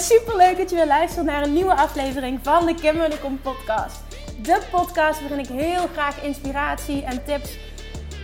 super leuk dat je weer luistert naar een nieuwe aflevering van de Kim en Kom podcast. De podcast waarin ik heel graag inspiratie en tips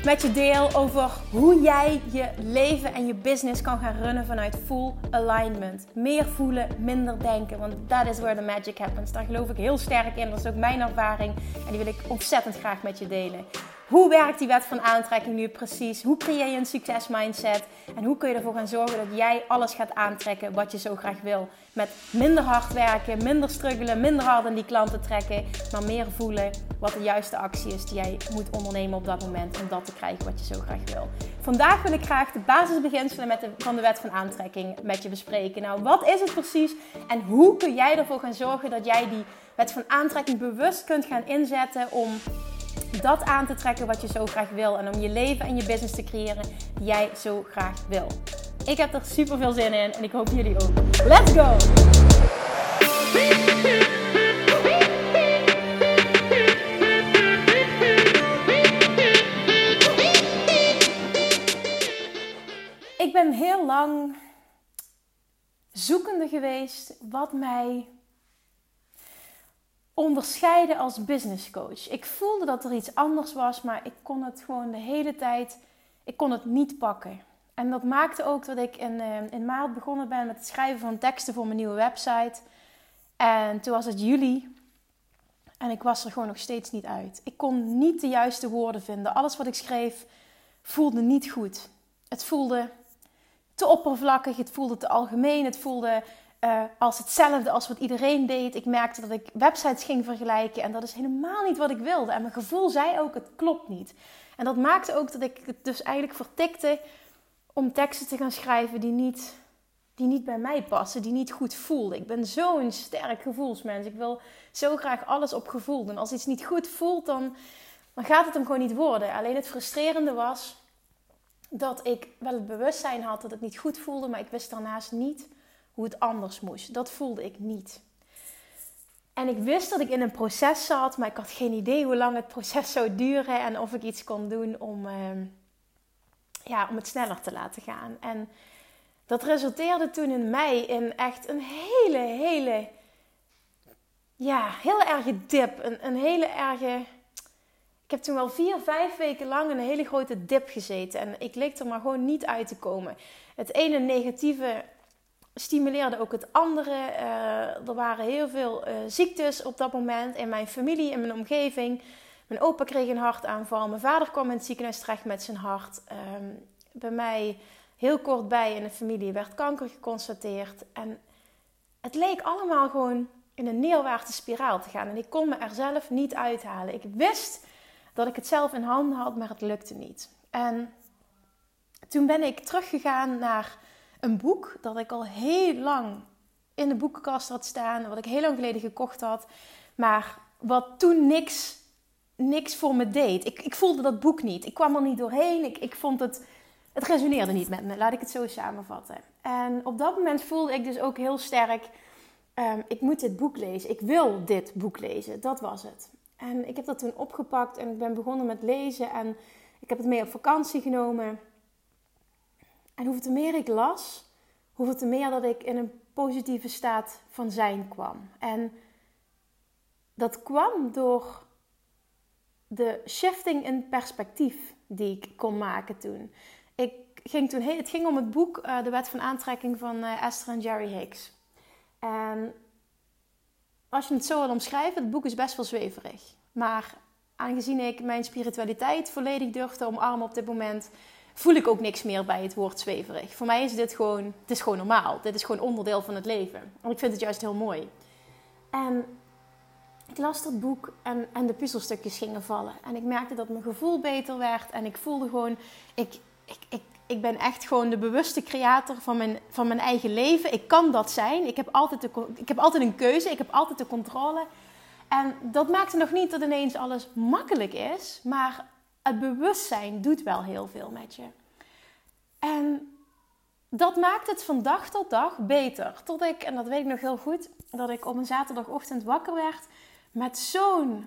met je deel over hoe jij je leven en je business kan gaan runnen vanuit full alignment. Meer voelen, minder denken, want that is where the magic happens. Daar geloof ik heel sterk in, dat is ook mijn ervaring en die wil ik ontzettend graag met je delen. Hoe werkt die wet van aantrekking nu precies? Hoe creëer je een succesmindset? En hoe kun je ervoor gaan zorgen dat jij alles gaat aantrekken wat je zo graag wil? Met minder hard werken, minder struggelen, minder hard aan die klanten trekken, maar meer voelen wat de juiste actie is die jij moet ondernemen op dat moment om dat te krijgen wat je zo graag wil. Vandaag wil ik graag de basisbeginselen met de, van de wet van aantrekking met je bespreken. Nou, wat is het precies en hoe kun jij ervoor gaan zorgen dat jij die wet van aantrekking bewust kunt gaan inzetten om dat aan te trekken wat je zo graag wil. En om je leven en je business te creëren die jij zo graag wil. Ik heb er super veel zin in en ik hoop jullie ook. Let's go! Ik ben heel lang zoekende geweest wat mij onderscheiden als business coach. Ik voelde dat er iets anders was, maar ik kon het gewoon de hele tijd, ik kon het niet pakken. En dat maakte ook dat ik in, uh, in maart begonnen ben met het schrijven van teksten voor mijn nieuwe website. En toen was het juli en ik was er gewoon nog steeds niet uit. Ik kon niet de juiste woorden vinden. Alles wat ik schreef voelde niet goed. Het voelde te oppervlakkig, het voelde te algemeen, het voelde uh, als hetzelfde als wat iedereen deed. Ik merkte dat ik websites ging vergelijken en dat is helemaal niet wat ik wilde. En mijn gevoel zei ook, het klopt niet. En dat maakte ook dat ik het dus eigenlijk vertikte om teksten te gaan schrijven die niet, die niet bij mij passen, die niet goed voelden. Ik ben zo'n sterk gevoelsmens. Ik wil zo graag alles op gevoel doen. Als iets niet goed voelt, dan, dan gaat het hem gewoon niet worden. Alleen het frustrerende was dat ik wel het bewustzijn had dat het niet goed voelde, maar ik wist daarnaast niet hoe het anders moest. Dat voelde ik niet. En ik wist dat ik in een proces zat, maar ik had geen idee hoe lang het proces zou duren en of ik iets kon doen om, ehm, ja, om het sneller te laten gaan. En dat resulteerde toen in mij in echt een hele, hele, ja, heel erge dip. Een, een hele erge. Ik heb toen wel vier, vijf weken lang een hele grote dip gezeten. En ik leek er maar gewoon niet uit te komen. Het ene negatieve stimuleerde ook het andere. Uh, er waren heel veel uh, ziektes op dat moment in mijn familie, in mijn omgeving. Mijn opa kreeg een hartaanval. Mijn vader kwam in het ziekenhuis terecht met zijn hart. Uh, bij mij heel kort bij in de familie werd kanker geconstateerd. En het leek allemaal gewoon in een neerwaartse spiraal te gaan. En ik kon me er zelf niet uithalen. Ik wist dat ik het zelf in handen had, maar het lukte niet. En toen ben ik teruggegaan naar een boek dat ik al heel lang in de boekenkast had staan. Wat ik heel lang geleden gekocht had. Maar wat toen niks, niks voor me deed. Ik, ik voelde dat boek niet. Ik kwam er niet doorheen. Ik, ik vond het... Het resoneerde niet met me. Laat ik het zo samenvatten. En op dat moment voelde ik dus ook heel sterk... Um, ik moet dit boek lezen. Ik wil dit boek lezen. Dat was het. En ik heb dat toen opgepakt en ik ben begonnen met lezen. En ik heb het mee op vakantie genomen. En hoeveel te meer ik las, hoeveel te meer dat ik in een positieve staat van zijn kwam. En dat kwam door de shifting in perspectief die ik kon maken toen. Ik ging toen het ging om het boek uh, De Wet van Aantrekking van uh, Esther en Jerry Hicks. En als je het zo wil omschrijven, het boek is best wel zweverig. Maar aangezien ik mijn spiritualiteit volledig durf te omarmen op dit moment, voel ik ook niks meer bij het woord zweverig. Voor mij is dit gewoon, het is gewoon normaal. Dit is gewoon onderdeel van het leven. En ik vind het juist heel mooi. En ik las dat boek en, en de puzzelstukjes gingen vallen. En ik merkte dat mijn gevoel beter werd. En ik voelde gewoon, ik, ik, ik, ik ben echt gewoon de bewuste creator van mijn, van mijn eigen leven. Ik kan dat zijn. Ik heb, altijd de, ik heb altijd een keuze. Ik heb altijd de controle. En dat maakte nog niet dat ineens alles makkelijk is. Maar het bewustzijn doet wel heel veel met je. En dat maakt het van dag tot dag beter. Tot ik, en dat weet ik nog heel goed, dat ik op een zaterdagochtend wakker werd met zo'n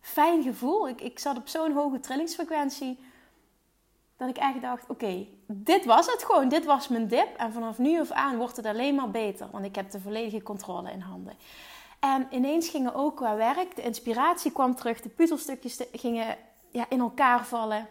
fijn gevoel. Ik, ik zat op zo'n hoge trillingsfrequentie. dat ik echt dacht: oké, dit was het gewoon. Dit was mijn dip. En vanaf nu af aan wordt het alleen maar beter. Want ik heb de volledige controle in handen. En ineens gingen ook qua werk, de inspiratie kwam terug, de puzzelstukjes gingen ja, in elkaar vallen.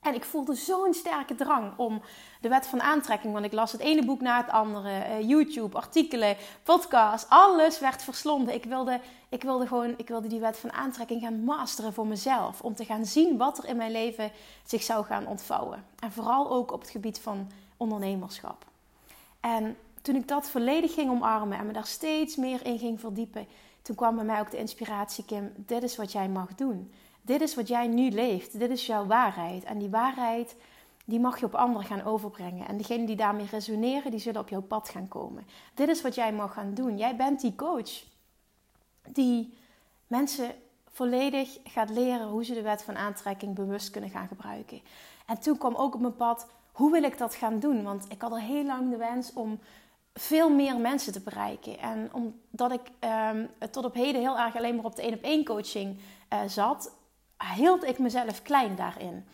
En ik voelde zo'n sterke drang om de wet van aantrekking. Want ik las het ene boek na het andere. Uh, YouTube, artikelen, podcasts. Alles werd verslonden. Ik wilde, ik wilde gewoon ik wilde die wet van aantrekking gaan masteren voor mezelf. Om te gaan zien wat er in mijn leven zich zou gaan ontvouwen. En vooral ook op het gebied van ondernemerschap. En toen ik dat volledig ging omarmen en me daar steeds meer in ging verdiepen. Toen kwam bij mij ook de inspiratie, Kim, dit is wat jij mag doen. Dit is wat jij nu leeft. Dit is jouw waarheid. En die waarheid, die mag je op anderen gaan overbrengen. En degenen die daarmee resoneren, die zullen op jouw pad gaan komen. Dit is wat jij mag gaan doen. Jij bent die coach die mensen volledig gaat leren hoe ze de wet van aantrekking bewust kunnen gaan gebruiken. En toen kwam ook op mijn pad, hoe wil ik dat gaan doen? Want ik had al heel lang de wens om veel meer mensen te bereiken. En omdat ik um, tot op heden heel erg alleen maar op de één op één coaching uh, zat, hield ik mezelf klein daarin.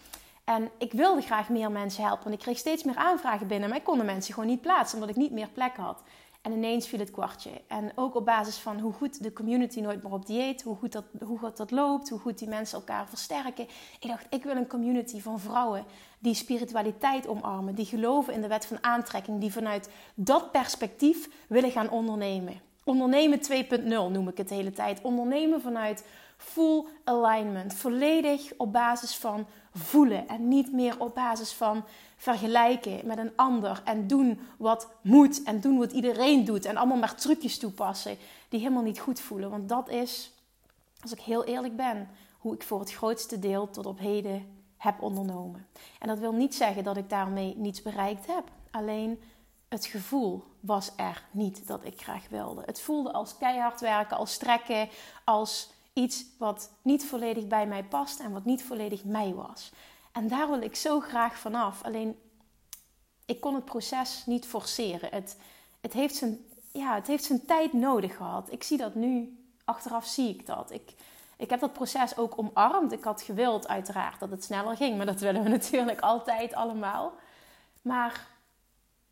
En ik wilde graag meer mensen helpen, want ik kreeg steeds meer aanvragen binnen, maar ik kon de mensen gewoon niet plaatsen omdat ik niet meer plek had. En ineens viel het kwartje. En ook op basis van hoe goed de community nooit meer op dieet, hoe goed dat, hoe goed dat loopt, hoe goed die mensen elkaar versterken. Ik dacht, ik wil een community van vrouwen die spiritualiteit omarmen, die geloven in de wet van aantrekking, die vanuit dat perspectief willen gaan ondernemen. Ondernemen 2.0 noem ik het de hele tijd. Ondernemen vanuit full alignment. Volledig op basis van voelen en niet meer op basis van vergelijken met een ander en doen wat moet en doen wat iedereen doet en allemaal maar trucjes toepassen die helemaal niet goed voelen. Want dat is, als ik heel eerlijk ben, hoe ik voor het grootste deel tot op heden heb ondernomen. En dat wil niet zeggen dat ik daarmee niets bereikt heb. Alleen het gevoel was er niet dat ik graag wilde. Het voelde als keihard werken, als strekken, als iets wat niet volledig bij mij past en wat niet volledig mij was. En daar wil ik zo graag vanaf. Alleen ik kon het proces niet forceren. Het, het, heeft zijn, ja, het heeft zijn tijd nodig gehad. Ik zie dat nu, achteraf zie ik dat. Ik, ik heb dat proces ook omarmd. Ik had gewild, uiteraard, dat het sneller ging. Maar dat willen we natuurlijk altijd allemaal. Maar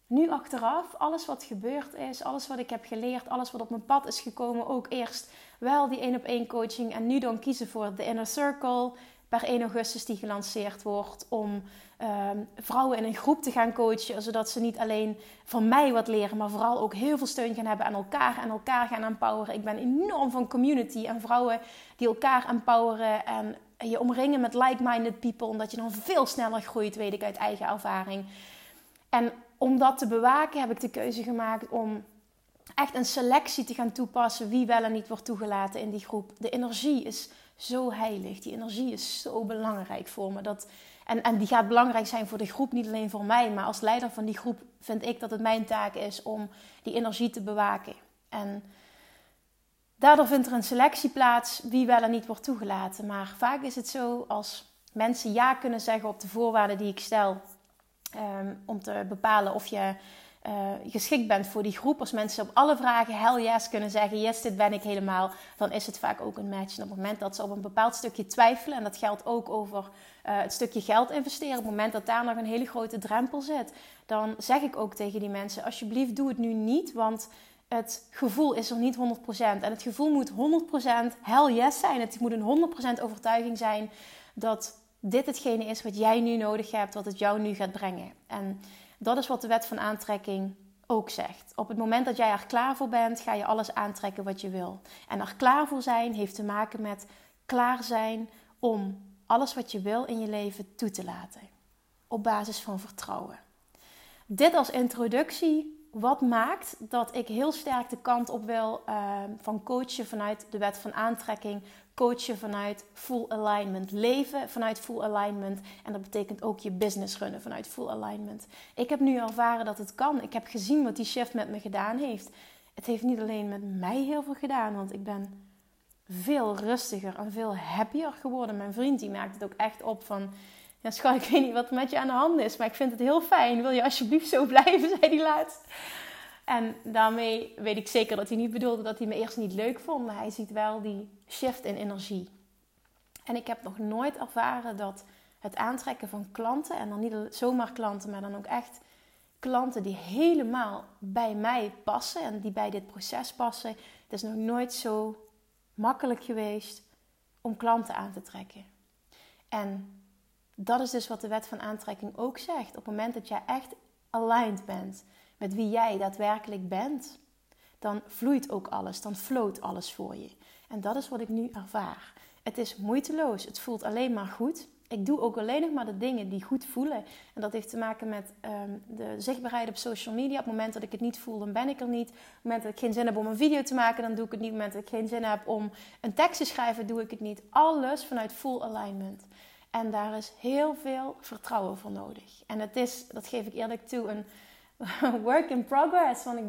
nu achteraf, alles wat gebeurd is, alles wat ik heb geleerd, alles wat op mijn pad is gekomen, ook eerst wel die één op één coaching en nu dan kiezen voor de Inner Circle per 1 augustus die gelanceerd wordt om ehm, vrouwen in een groep te gaan coachen, zodat ze niet alleen van mij wat leren, maar vooral ook heel veel steun gaan hebben aan elkaar en elkaar gaan empoweren. Ik ben enorm van community en vrouwen die elkaar empoweren en je omringen met like-minded people, omdat je dan veel sneller groeit, weet ik uit eigen ervaring. En om dat te bewaken heb ik de keuze gemaakt om echt een selectie te gaan toepassen wie wel en niet wordt toegelaten in die groep. De energie is zo heilig. Die energie is zo belangrijk voor me. Dat, en, en die gaat belangrijk zijn voor de groep, niet alleen voor mij. Maar als leider van die groep vind ik dat het mijn taak is om die energie te bewaken. En daardoor vindt er een selectie plaats wie wel en niet wordt toegelaten. Maar vaak is het zo als mensen ja kunnen zeggen op de voorwaarden die ik stel Ehm, om te bepalen of je uh, geschikt bent voor die groep. Als mensen op alle vragen hell yes kunnen zeggen, yes, dit ben ik helemaal, dan is het vaak ook een match. En op het moment dat ze op een bepaald stukje twijfelen, en dat geldt ook over uh, het stukje geld investeren, op het moment dat daar nog een hele grote drempel zit, dan zeg ik ook tegen die mensen, alsjeblieft doe het nu niet, want het gevoel is er niet 100%. En het gevoel moet 100% hell yes zijn. Het moet een 100% overtuiging zijn dat dit hetgene is wat jij nu nodig hebt, wat het jou nu gaat brengen. En dat is wat de wet van aantrekking ook zegt. Op het moment dat jij er klaar voor bent, ga je alles aantrekken wat je wil. En er klaar voor zijn heeft te maken met klaar zijn om alles wat je wil in je leven toe te laten. Op basis van vertrouwen. Dit als introductie. Wat maakt dat ik heel sterk de kant op wil uh, van coachen vanuit de wet van aantrekking, coachen vanuit full alignment. Leven vanuit full alignment. En dat betekent ook je business runnen vanuit full alignment. Ik heb nu ervaren dat het kan. Ik heb gezien wat die shift met me gedaan heeft. Het heeft niet alleen met mij heel veel gedaan, want ik ben veel rustiger en veel happier geworden. Mijn vriend die merkt het ook echt op van... Ja, schat, ik weet niet wat met je aan de hand is, maar ik vind het heel fijn. Wil je alsjeblieft zo blijven, zei hij laatst. En daarmee weet ik zeker dat hij niet bedoelde dat hij me eerst niet leuk vond, maar hij ziet wel die shift in energie. En ik heb nog nooit ervaren dat het aantrekken van klanten. En dan niet zomaar klanten, maar dan ook echt klanten die helemaal bij mij passen en die bij dit proces passen. Het is nog nooit zo makkelijk geweest om klanten aan te trekken. En dat is dus wat de wet van aantrekking ook zegt. Op het moment dat jij echt aligned bent met wie jij daadwerkelijk bent, dan vloeit ook alles, dan floot alles voor je. En dat is wat ik nu ervaar. Het is moeiteloos, het voelt alleen maar goed. Ik doe ook alleen nog maar de dingen die goed voelen. En dat heeft te maken met um, de zichtbaarheid op social media. Op het moment dat ik het niet voel, dan ben ik er niet. Op het moment dat ik geen zin heb om een video te maken, dan doe ik het niet. Op het moment dat ik geen zin heb om een tekst te schrijven, doe ik het niet. Alles vanuit full alignment. En daar is heel veel vertrouwen voor nodig. En het is, dat geef ik eerlijk toe, een work in progress. Want ik,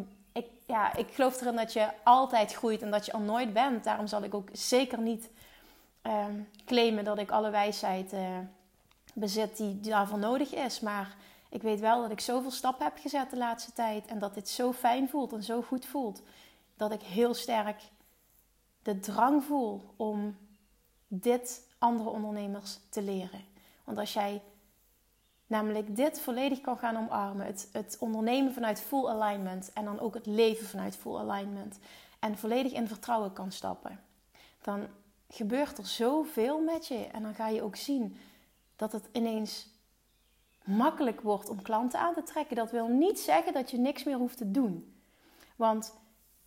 ja, ik geloof erin dat je altijd groeit en dat je al nooit bent. Daarom zal ik ook zeker niet uh, claimen dat ik alle wijsheid uh, bezit die daarvoor nodig is. Maar ik weet wel dat ik zoveel stappen heb gezet de laatste tijd. En dat dit zo fijn voelt en zo goed voelt. Dat ik heel sterk de drang voel om dit andere ondernemers te leren. Want als jij namelijk dit volledig kan gaan omarmen, het, het ondernemen vanuit full alignment en dan ook het leven vanuit full alignment en volledig in vertrouwen kan stappen, dan gebeurt er zoveel met je. En dan ga je ook zien dat het ineens makkelijk wordt om klanten aan te trekken. Dat wil niet zeggen dat je niks meer hoeft te doen. Want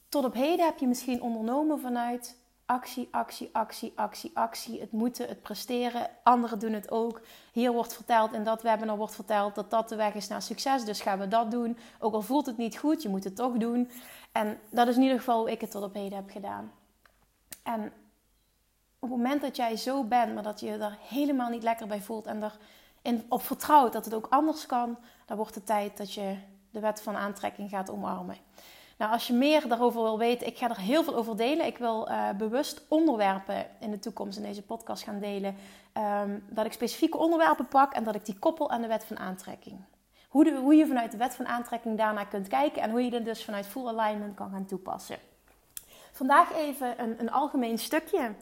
tot op heden heb je misschien ondernomen vanuit actie, actie, actie, actie, actie. Het moeten, het presteren. Anderen doen het ook. Hier wordt verteld, in dat webinar wordt verteld dat dat de weg is naar succes. Dus gaan we dat doen. Ook al voelt het niet goed, je moet het toch doen. En dat is in ieder geval hoe ik het tot op heden heb gedaan. En op het moment dat jij zo bent, maar dat je er helemaal niet lekker bij voelt en erin op vertrouwt dat het ook anders kan, dan wordt het tijd dat je de wet van aantrekking gaat omarmen. Nou, als je meer daarover wil weten, ik ga er heel veel over delen. Ik wil uh, bewust onderwerpen in de toekomst in deze podcast gaan delen. Um, dat ik specifieke onderwerpen pak en dat ik die koppel aan de wet van aantrekking. Hoe, hoe je vanuit de wet van aantrekking daarnaar kunt kijken en hoe je dit dus vanuit full alignment kan gaan toepassen. Vandaag even een, een algemeen stukje.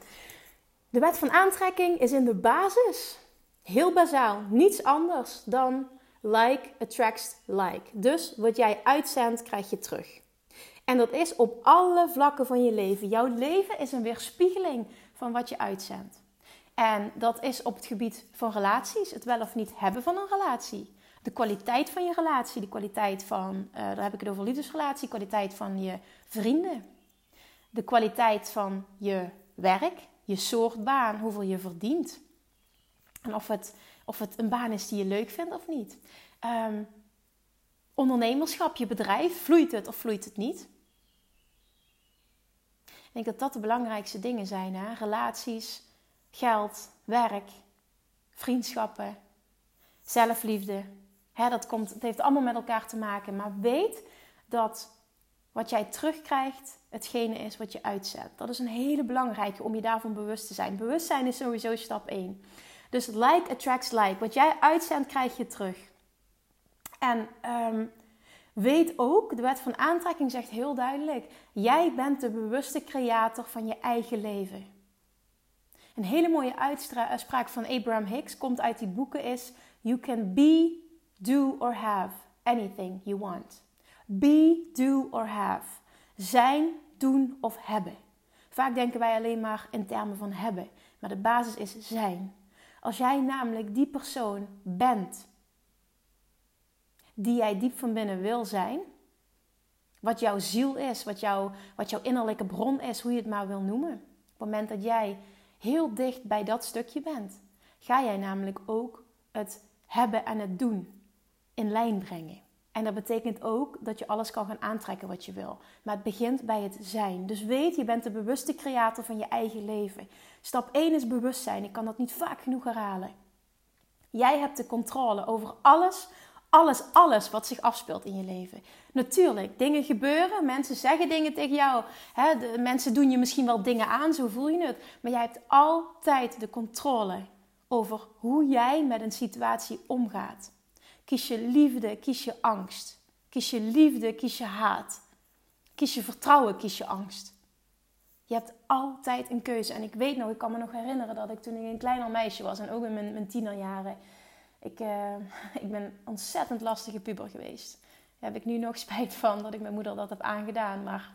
De wet van aantrekking is in de basis heel bazaal niets anders dan like attracts like. Dus wat jij uitzendt, krijg je terug. En dat is op alle vlakken van je leven. Jouw leven is een weerspiegeling van wat je uitzendt. En dat is op het gebied van relaties, het wel of niet hebben van een relatie. De kwaliteit van je relatie, de kwaliteit van, uh, daar heb ik het over liefdesrelatie, de kwaliteit van je vrienden. De kwaliteit van je werk, je soort baan, hoeveel je verdient. En of het, of het een baan is die je leuk vindt of niet. Um, ondernemerschap, je bedrijf, vloeit het of vloeit het niet? Ik denk dat dat de belangrijkste dingen zijn. Hè? Relaties, geld, werk, vriendschappen, zelfliefde. Hè, dat komt, het heeft allemaal met elkaar te maken. Maar weet dat wat jij terugkrijgt, hetgene is wat je uitzet. Dat is een hele belangrijke om je daarvan bewust te zijn. Bewustzijn is sowieso stap 1. Dus like attracts like. Wat jij uitzendt, krijg je terug. En um, weet ook, de wet van aantrekking zegt heel duidelijk: jij bent de bewuste creator van je eigen leven. Een hele mooie uitspraak van Abraham Hicks komt uit die boeken is: You can be, do or have anything you want. Be, do or have. Zijn, doen of hebben. Vaak denken wij alleen maar in termen van hebben, maar de basis is zijn. Als jij namelijk die persoon bent die jij diep van binnen wil zijn, wat jouw ziel is, wat, jou, wat jouw innerlijke bron is, hoe je het maar wil noemen. Op het moment dat jij heel dicht bij dat stukje bent, ga jij namelijk ook het hebben en het doen in lijn brengen. En dat betekent ook dat je alles kan gaan aantrekken wat je wil. Maar het begint bij het zijn. Dus weet, je bent de bewuste creator van je eigen leven. Stap 1 is bewustzijn. Ik kan dat niet vaak genoeg herhalen. Jij hebt de controle over alles, alles, alles wat zich afspeelt in je leven. Natuurlijk, dingen gebeuren, mensen zeggen dingen tegen jou. Hè, mensen doen je misschien wel dingen aan, zo voel je het. Maar jij hebt altijd de controle over hoe jij met een situatie omgaat. Kies je liefde, kies je angst. Kies je liefde, kies je haat. Kies je vertrouwen, kies je angst. Je hebt altijd een keuze. En ik weet nog, ik kan me nog herinneren dat ik toen ik een kleiner meisje was en ook in mijn, mijn tienerjaren. Ik, uh, ik ben ontzettend lastige puber geweest. Daar heb ik nu nog spijt van dat ik mijn moeder dat heb aangedaan. Maar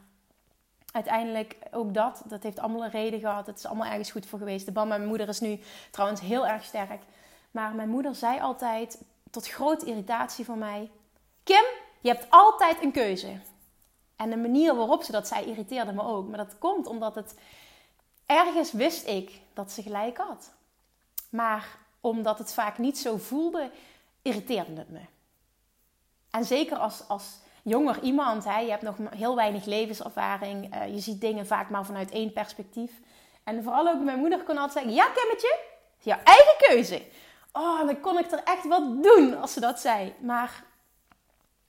uiteindelijk ook dat, dat heeft allemaal een reden gehad. Het is allemaal ergens goed voor geweest. De band met mijn moeder is nu trouwens heel erg sterk. Maar mijn moeder zei altijd, tot grote irritatie van mij: Kim, je hebt altijd een keuze. En de manier waarop ze dat zei irriteerde me ook. Maar dat komt omdat het ergens wist ik dat ze gelijk had. Maar omdat het vaak niet zo voelde, irriteerde het me. En zeker als, als jonger iemand, hè, je hebt nog heel weinig levenservaring, uh, je ziet dingen vaak maar vanuit één perspectief. En vooral ook mijn moeder kon altijd zeggen: Ja, Kimmetje, jouw eigen keuze. Oh, dan kon ik er echt wat doen als ze dat zei. Maar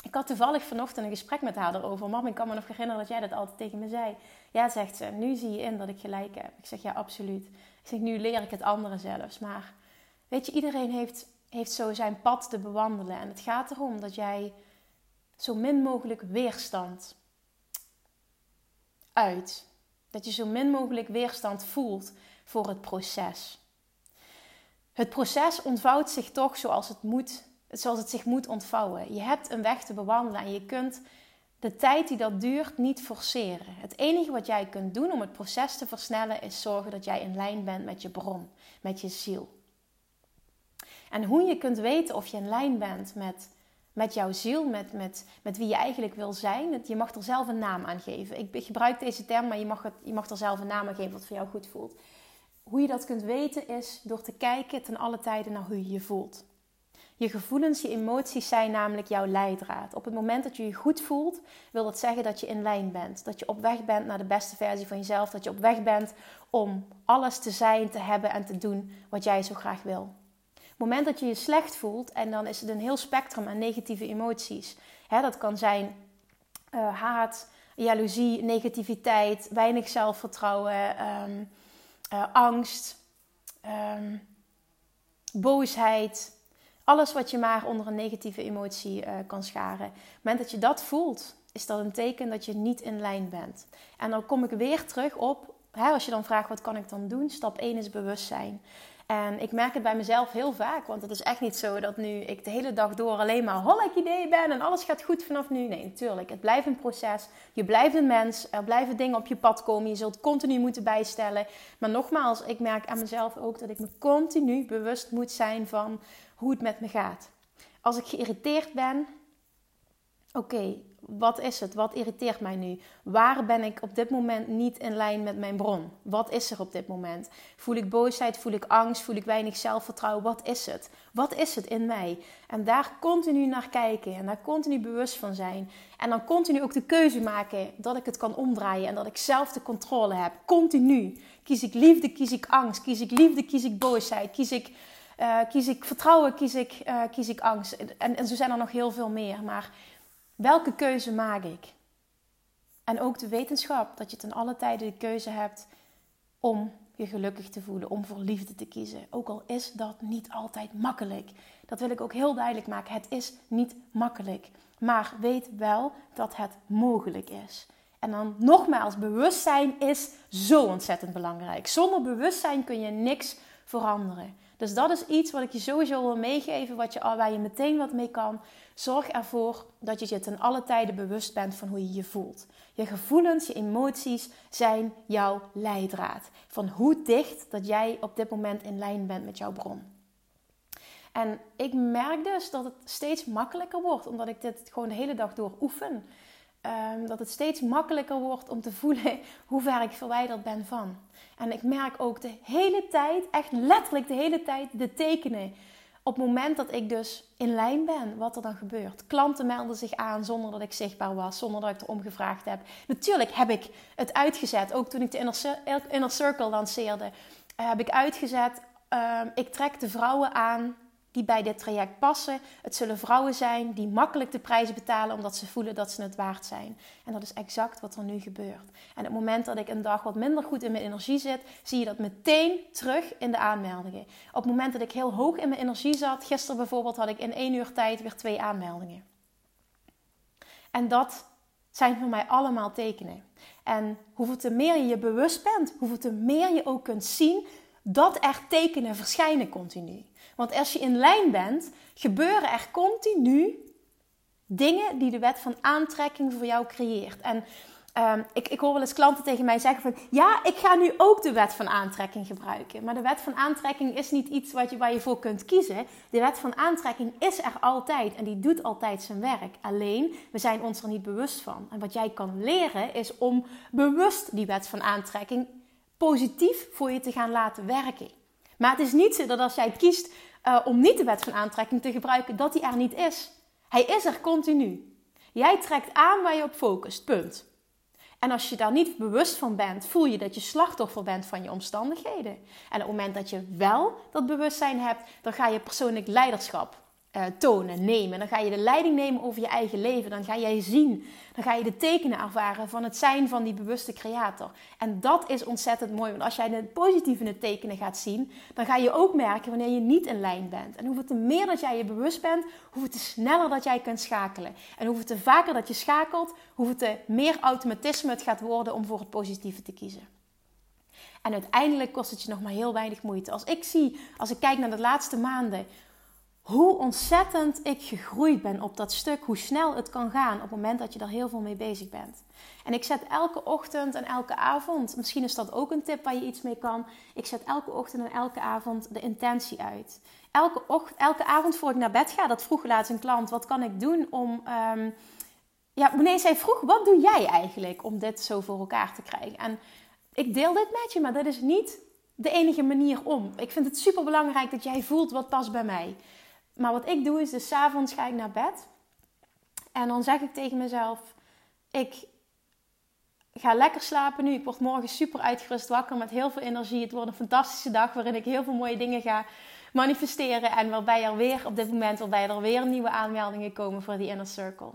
ik had toevallig vanochtend een gesprek met haar erover. Mam, ik kan me nog herinneren dat jij dat altijd tegen me zei. Ja, zegt ze, nu zie je in dat ik gelijk heb. Ik zeg, ja, absoluut. Ik zeg, nu leer ik het anderen zelfs. Maar weet je, iedereen heeft, heeft zo zijn pad te bewandelen. En het gaat erom dat jij zo min mogelijk weerstand uit. Dat je zo min mogelijk weerstand voelt voor het proces. Het proces ontvouwt zich toch zoals het moet zoals het zich moet ontvouwen. Je hebt een weg te bewandelen en je kunt de tijd die dat duurt niet forceren. Het enige wat jij kunt doen om het proces te versnellen is zorgen dat jij in lijn bent met je bron, met je ziel. En hoe je kunt weten of je in lijn bent met, met jouw ziel, met, met, met wie je eigenlijk wil zijn. Je mag er zelf een naam aan geven. Ik gebruik deze term, maar je mag, het, je mag er zelf een naam aan geven wat voor jou goed voelt. Hoe je dat kunt weten is door te kijken ten alle tijden naar hoe je je voelt. Je gevoelens, je emoties zijn namelijk jouw leidraad. Op het moment dat je je goed voelt, wil dat zeggen dat je in lijn bent. Dat je op weg bent naar de beste versie van jezelf. Dat je op weg bent om alles te zijn, te hebben en te doen wat jij zo graag wil. Het moment dat je je slecht voelt, en dan is het een heel spectrum aan negatieve emoties. dat kan zijn uh, haat, jaloezie, negativiteit, weinig zelfvertrouwen, um, uh, angst, um, boosheid alles wat je maar onder een negatieve emotie uh, kan scharen. Op het moment dat je dat voelt, is dat een teken dat je niet in lijn bent. En dan kom ik weer terug op, hè, als je dan vraagt wat kan ik dan doen? Stap 1 is bewustzijn. En ik merk het bij mezelf heel vaak, want het is echt niet zo dat nu ik de hele dag door alleen maar hollek idee ben en alles gaat goed vanaf nu. Nee, natuurlijk. Het blijft een proces. Je blijft een mens. Er blijven dingen op je pad komen. Je zult continu moeten bijstellen. Maar nogmaals, ik merk aan mezelf ook dat ik me continu bewust moet zijn van hoe het met me gaat. Als ik geïrriteerd ben, oké, wat is het? Wat irriteert mij nu? Waar ben ik op dit moment niet in lijn met mijn bron? Wat is er op dit moment? Voel ik boosheid? Voel ik angst? Voel ik weinig zelfvertrouwen? Wat is het? Wat is het in mij? En daar continu naar kijken en daar continu bewust van zijn. En dan continu ook de keuze maken dat ik het kan omdraaien en dat ik zelf de controle heb. Continu. Kies ik liefde? Kies ik angst? Kies ik liefde? Kies ik boosheid? Kies ik uh, kies ik vertrouwen, kies ik, uh, kies ik angst. En, en zo zijn er nog heel veel meer. Maar welke keuze maak ik? En ook de wetenschap dat je ten alle tijde de keuze hebt om je gelukkig te voelen, om voor liefde te kiezen. Ook al is dat niet altijd makkelijk. Dat wil ik ook heel duidelijk maken. Het is niet makkelijk. Maar weet wel dat het mogelijk is. En dan nogmaals, bewustzijn is zo ontzettend belangrijk. Zonder bewustzijn kun je niks veranderen. Dus dat is iets wat ik je sowieso wil meegeven, wat je, waar je meteen wat mee kan. Zorg ervoor dat je je ten alle tijden bewust bent van hoe je je voelt. Je gevoelens, je emoties zijn jouw leidraad. Van hoe dicht dat jij op dit moment in lijn bent met jouw bron. En ik merk dus dat het steeds makkelijker wordt, omdat ik dit gewoon de hele dag door oefen. Ehm, dat het steeds makkelijker wordt om te voelen hoe ver ik verwijderd ben van. En ik merk ook de hele tijd, echt letterlijk de hele tijd, de tekenen. Op het moment dat ik dus in lijn ben, wat er dan gebeurt. Klanten melden zich aan zonder dat ik zichtbaar was, zonder dat ik erom gevraagd heb. Natuurlijk heb ik het uitgezet. Ook toen ik de Inner, Circle lanceerde, heb ik uitgezet. Ehm, ik trek de vrouwen aan die bij dit traject passen. Het zullen vrouwen zijn die makkelijk de prijs betalen omdat ze voelen dat ze het waard zijn. En dat is exact wat er nu gebeurt. En op het moment dat ik een dag wat minder goed in mijn energie zit, zie je dat meteen terug in de aanmeldingen. Op het moment dat ik heel hoog in mijn energie zat, gisteren bijvoorbeeld, had ik in één uur tijd weer twee aanmeldingen. En dat zijn voor mij allemaal tekenen. En hoeveel te meer je je bewust bent, hoeveel te meer je ook kunt zien dat er tekenen verschijnen continu. Want als je in lijn bent, gebeuren er continu dingen die de wet van aantrekking voor jou creëert. En um, ik, ik hoor wel eens klanten tegen mij zeggen van... Ja, ik ga nu ook de wet van aantrekking gebruiken. Maar de wet van aantrekking is niet iets wat je, waar je voor kunt kiezen. De wet van aantrekking is er altijd en die doet altijd zijn werk. Alleen, we zijn ons er niet bewust van. En wat jij kan leren is om bewust die wet van aantrekking positief voor je te gaan laten werken. Maar het is niet zo dat als jij kiest uh, om niet de wet van aantrekking te gebruiken, dat die er niet is. Hij is er continu. Jij trekt aan waar je op focust. Punt. En als je daar niet bewust van bent, voel je dat je slachtoffer bent van je omstandigheden. En op het moment dat je wel dat bewustzijn hebt, dan ga je persoonlijk leiderschap uh, tonen, nemen. Dan ga je de leiding nemen over je eigen leven. Dan ga jij zien. Dan ga je de tekenen ervaren van het zijn van die bewuste creator. En dat is ontzettend mooi. Want als jij de positieve tekenen gaat zien, dan ga je ook merken wanneer je niet in lijn bent. En hoeveel te meer dat jij je bewust bent, hoeveel te sneller dat jij kunt schakelen. En hoeveel te vaker dat je schakelt, hoeveel te meer automatisme het gaat worden om voor het positieve te kiezen. En uiteindelijk kost het je nog maar heel weinig moeite. Als ik zie, als ik kijk naar de laatste maanden, hoe ontzettend ik gegroeid ben op dat stuk, hoe snel het kan gaan op het moment dat je er heel veel mee bezig bent. En ik zet elke ochtend en elke avond, misschien is dat ook een tip waar je iets mee kan. Ik zet elke ochtend en elke avond de intentie uit. Elke, ochtend, elke avond voor ik naar bed ga, dat vroeg laatst een klant, wat kan ik doen om. Um, ja, nee, zij vroeg, wat doe jij eigenlijk om dit zo voor elkaar te krijgen? En ik deel dit met je, maar dat is niet de enige manier om. Ik vind het super belangrijk dat jij voelt wat past bij mij. Maar wat ik doe is, dus avonds ga ik naar bed. En dan zeg ik tegen mezelf, ik ga lekker slapen nu. Ik word morgen super uitgerust wakker met heel veel energie. Het wordt een fantastische dag waarin ik heel veel mooie dingen ga manifesteren. En waarbij er weer, op dit moment, waarbij er weer nieuwe aanmeldingen komen voor die inner circle.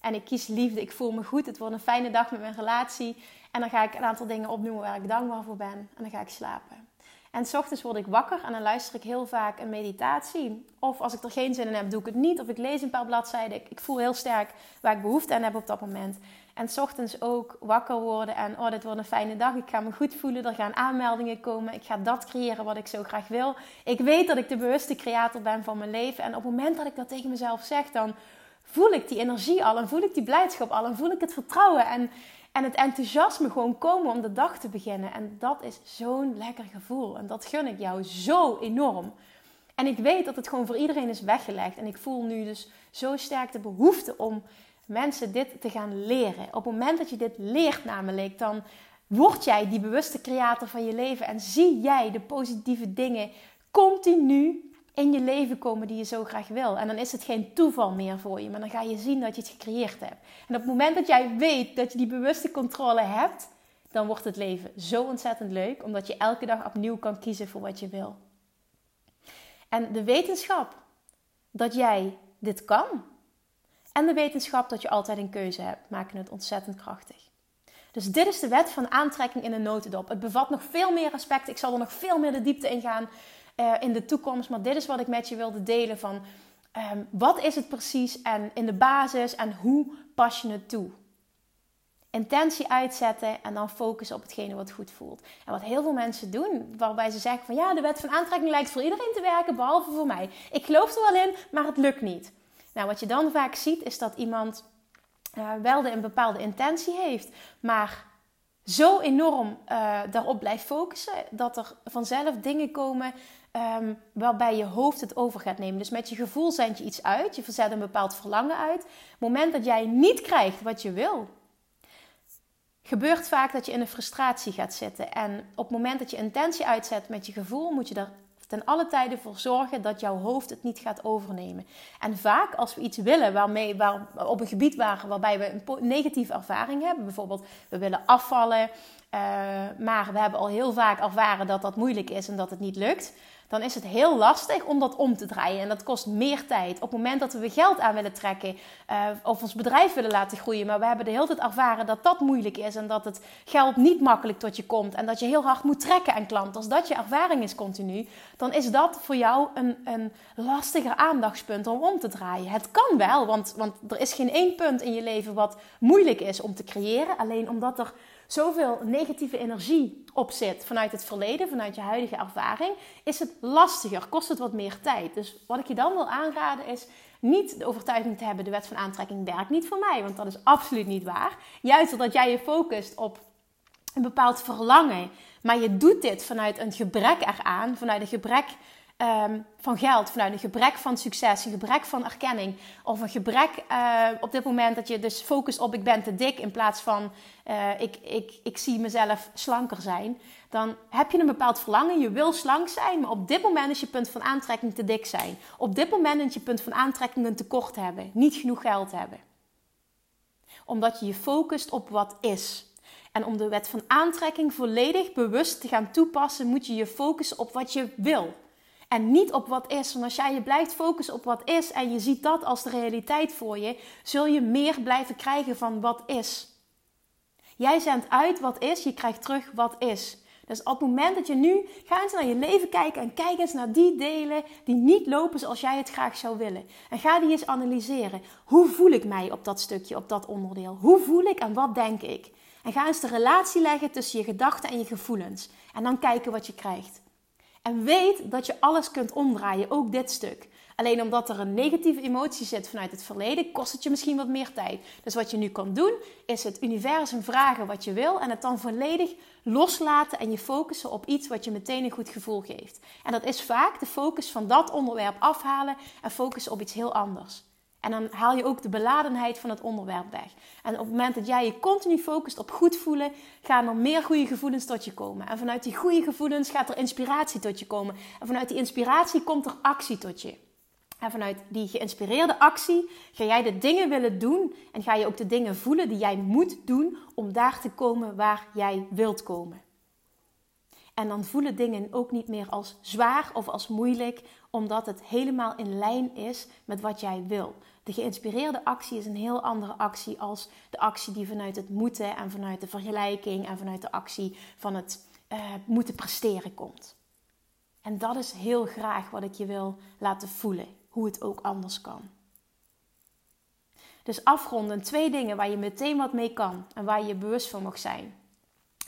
En ik kies liefde. Ik voel me goed. Het wordt een fijne dag met mijn relatie. En dan ga ik een aantal dingen opnoemen waar ik dankbaar voor ben. En dan ga ik slapen. En s ochtends word ik wakker en dan luister ik heel vaak een meditatie. Of als ik er geen zin in heb, doe ik het niet. Of ik lees een paar bladzijden. Ik, voel heel sterk waar ik behoefte aan heb op dat moment. En s ochtends ook wakker worden en oh, dit wordt een fijne dag. Ik ga me goed voelen. Er gaan aanmeldingen komen. Ik ga dat creëren wat ik zo graag wil. Ik weet dat ik de bewuste creator ben van mijn leven. En op het moment dat ik dat tegen mezelf zeg, dan voel ik die energie al. En voel ik die blijdschap al. En voel ik het vertrouwen. En en het enthousiasme gewoon komen om de dag te beginnen. En dat is zo'n lekker gevoel. En dat gun ik jou zo enorm. En ik weet dat het gewoon voor iedereen is weggelegd. En ik voel nu dus zo sterk de behoefte om mensen dit te gaan leren. Op het moment dat je dit leert namelijk, dan word jij die bewuste creator van je leven. En zie jij de positieve dingen continu in je leven komen die je zo graag wil. En dan is het geen toeval meer voor je, maar dan ga je zien dat je het gecreëerd hebt. En op het moment dat jij weet dat je die bewuste controle hebt, dan wordt het leven zo ontzettend leuk, omdat je elke dag opnieuw kan kiezen voor wat je wil. En de wetenschap dat jij dit kan en de wetenschap dat je altijd een keuze hebt, maken het ontzettend krachtig. Dus dit is de wet van aantrekking in een notendop. Het bevat nog veel meer aspecten. Ik zal er nog veel meer de diepte in gaan uh, in de toekomst. Maar dit is wat ik met je wilde delen van um, wat is het precies en in de basis en hoe pas je het toe. Intentie uitzetten en dan focussen op hetgene wat goed voelt. En wat heel veel mensen doen, waarbij ze zeggen van ja, de wet van aantrekking lijkt voor iedereen te werken, behalve voor mij. Ik geloof er wel in, maar het lukt niet. Nou, wat je dan vaak ziet is dat iemand uh, wel een bepaalde intentie heeft, maar zo enorm uh, daarop blijft focussen dat er vanzelf dingen komen um, waarbij je hoofd het over gaat nemen. Dus met je gevoel zend je iets uit, je verzet een bepaald verlangen uit. het moment dat jij niet krijgt wat je wil, gebeurt vaak dat je in een frustratie gaat zitten. En op het moment dat je intentie uitzet met je gevoel, moet je er ten alle tijden voor zorgen dat jouw hoofd het niet gaat overnemen. En vaak als we iets willen waarmee, waar, op een gebied waar, waarbij we een negatieve ervaring hebben, bijvoorbeeld we willen afvallen, uh, maar we hebben al heel vaak ervaren dat dat moeilijk is en dat het niet lukt dan is het heel lastig om dat om te draaien. En dat kost meer tijd. Op het moment dat we geld aan willen trekken uh, of ons bedrijf willen laten groeien, maar we hebben de hele tijd ervaren dat dat moeilijk is en dat het geld niet makkelijk tot je komt en dat je heel hard moet trekken aan klanten, als dat je ervaring is continu, dan is dat voor jou een, een lastiger aandachtspunt om om te draaien. Het kan wel, want, want er is geen één punt in je leven wat moeilijk is om te creëren, alleen omdat er zoveel negatieve energie op zit vanuit het verleden, vanuit je huidige ervaring, is het lastiger, kost het wat meer tijd. Dus wat ik je dan wil aanraden is niet de overtuiging te hebben: de wet van aantrekking werkt niet voor mij, want dat is absoluut niet waar. Juist omdat jij je focust op een bepaald verlangen, maar je doet dit vanuit een gebrek eraan, vanuit een gebrek um, van geld, vanuit een gebrek van succes, een gebrek van erkenning. Of een gebrek uh, op dit moment dat je dus focust op ik ben te dik in plaats van uh, ik, ik, ik zie mezelf slanker zijn. Dan heb je een bepaald verlangen, je wil slank zijn, maar op dit moment is je punt van aantrekking te dik zijn. Op dit moment is je punt van aantrekking een tekort hebben, niet genoeg geld hebben. Omdat je je focust op wat is. En om de wet van aantrekking volledig bewust te gaan toepassen, moet je je focussen op wat je wil. En niet op wat is. Want als jij je blijft focussen op wat is en je ziet dat als de realiteit voor je, zul je meer blijven krijgen van wat is. Jij zendt uit wat is, je krijgt terug wat is. Dus op het moment dat je nu ga eens naar je leven kijken en kijk eens naar die delen die niet lopen zoals jij het graag zou willen. En ga die eens analyseren. Hoe voel ik mij op dat stukje, op dat onderdeel? Hoe voel ik en wat denk ik? En ga eens de relatie leggen tussen je gedachten en je gevoelens. En dan kijken wat je krijgt. En weet dat je alles kunt omdraaien, ook dit stuk. Alleen omdat er een negatieve emotie zit vanuit het verleden, kost het je misschien wat meer tijd. Dus wat je nu kan doen, is het universum vragen wat je wil en het dan volledig loslaten en je focussen op iets wat je meteen een goed gevoel geeft. En dat is vaak de focus van dat onderwerp afhalen en focussen op iets heel anders. En dan haal je ook de beladenheid van het onderwerp weg. En op het moment dat jij je continu focust op goed voelen, gaan er meer goede gevoelens tot je komen. En vanuit die goede gevoelens gaat er inspiratie tot je komen. En vanuit die inspiratie komt er actie tot je. En vanuit die geïnspireerde actie ga jij de dingen willen doen en ga je ook de dingen voelen die jij moet doen om daar te komen waar jij wilt komen. En dan voelen dingen ook niet meer als zwaar of als moeilijk, omdat het helemaal in lijn is met wat jij wil. De geïnspireerde actie is een heel andere actie als de actie die vanuit het moeten en vanuit de vergelijking en vanuit de actie van het uh, moeten presteren komt. En dat is heel graag wat ik je wil laten voelen, hoe het ook anders kan. Dus afronden, twee dingen waar je meteen wat mee kan en waar je bewust van mag zijn.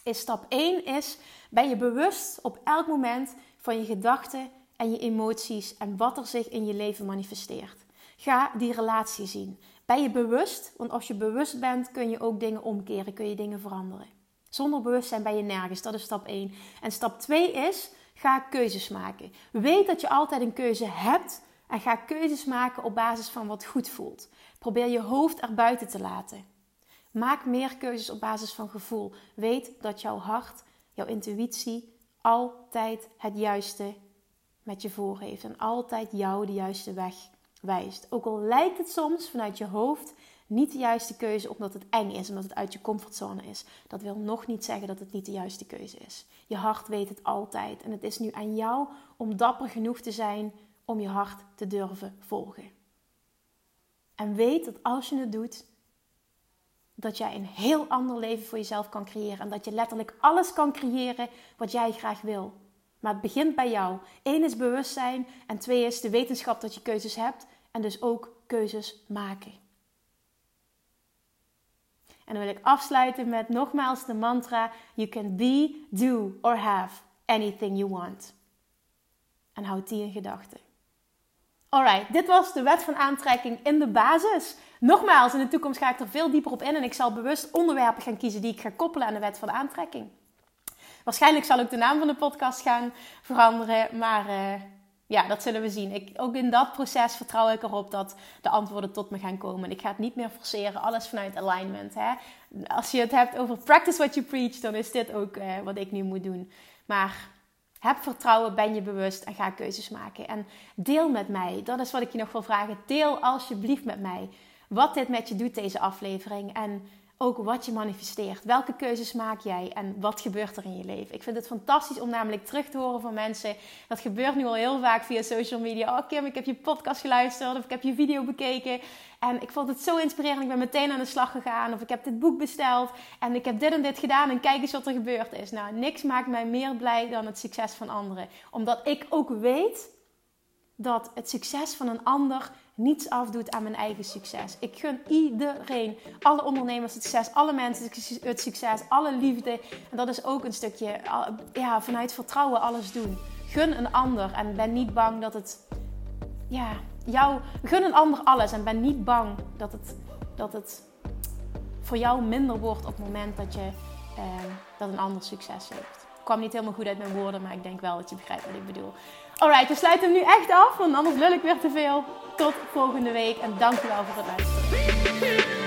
Is stap 1 is, ben je bewust op elk moment van je gedachten en je emoties en wat er zich in je leven manifesteert. Ga die relatie zien. Ben je bewust? Want als je bewust bent, kun je ook dingen omkeren, kun je dingen veranderen. Zonder bewustzijn ben je nergens. Dat is stap 1. En stap 2 is: ga keuzes maken. Weet dat je altijd een keuze hebt en ga keuzes maken op basis van wat goed voelt. Probeer je hoofd er buiten te laten. Maak meer keuzes op basis van gevoel. Weet dat jouw hart, jouw intuïtie altijd het juiste met je voor heeft en altijd jou de juiste weg wijst. Ook al lijkt het soms vanuit je hoofd niet de juiste keuze omdat het eng is, omdat het uit je comfortzone is. Dat wil nog niet zeggen dat het niet de juiste keuze is. Je hart weet het altijd en het is nu aan jou om dapper genoeg te zijn om je hart te durven volgen. En weet dat als je het doet, dat jij een heel ander leven voor jezelf kan creëren en dat je letterlijk alles kan creëren wat jij graag wil. Maar het begint bij jou. Eén is bewustzijn en twee is de wetenschap dat je keuzes hebt en dus ook keuzes maken. En dan wil ik afsluiten met nogmaals de mantra: You can be, do or have anything you want. En houd die in gedachten. Alright, dit was de wet van aantrekking in de basis. Nogmaals, in de toekomst ga ik er veel dieper op in en ik zal bewust onderwerpen gaan kiezen die ik ga koppelen aan de wet van aantrekking. Waarschijnlijk zal ook de naam van de podcast gaan veranderen, maar uh, ja, dat zullen we zien. Ik, ook in dat proces vertrouw ik erop dat de antwoorden tot me gaan komen. Ik ga het niet meer forceren, alles vanuit alignment. Hè? Als je het hebt over practice what you preach, dan is dit ook uh, wat ik nu moet doen. Maar heb vertrouwen, ben je bewust en ga keuzes maken. En deel met mij, dat is wat ik je nog wil vragen. Deel alsjeblieft met mij wat dit met je doet, deze aflevering. En ook wat je manifesteert. Welke keuzes maak jij en wat gebeurt er in je leven? Ik vind het fantastisch om namelijk terug te horen van mensen. Dat gebeurt nu al heel vaak via social media. Oh Kim, ik heb je podcast geluisterd of ik heb je video bekeken. En ik vond het zo inspirerend. Ik ben meteen aan de slag gegaan. Of ik heb dit boek besteld. En ik heb dit en dit gedaan. En kijk eens wat er gebeurd is. Nou, niks maakt mij meer blij dan het succes van anderen. Omdat ik ook weet dat het succes van een ander niets afdoet aan mijn eigen succes. Ik gun iedereen, alle ondernemers het succes, alle mensen het succes, alle liefde. En dat is ook een stukje ja, vanuit vertrouwen alles doen. Gun een ander en ben niet bang dat het, ja, jou, gun een ander alles en ben niet bang dat het, dat het voor jou minder wordt op het moment dat, je, eh, dat een ander succes heeft. Ik kwam niet helemaal goed uit mijn woorden, maar ik denk wel dat je begrijpt wat ik bedoel. Alright, we sluiten hem nu echt af, want anders lul ik weer te veel. Tot volgende week en dankjewel voor het luisteren.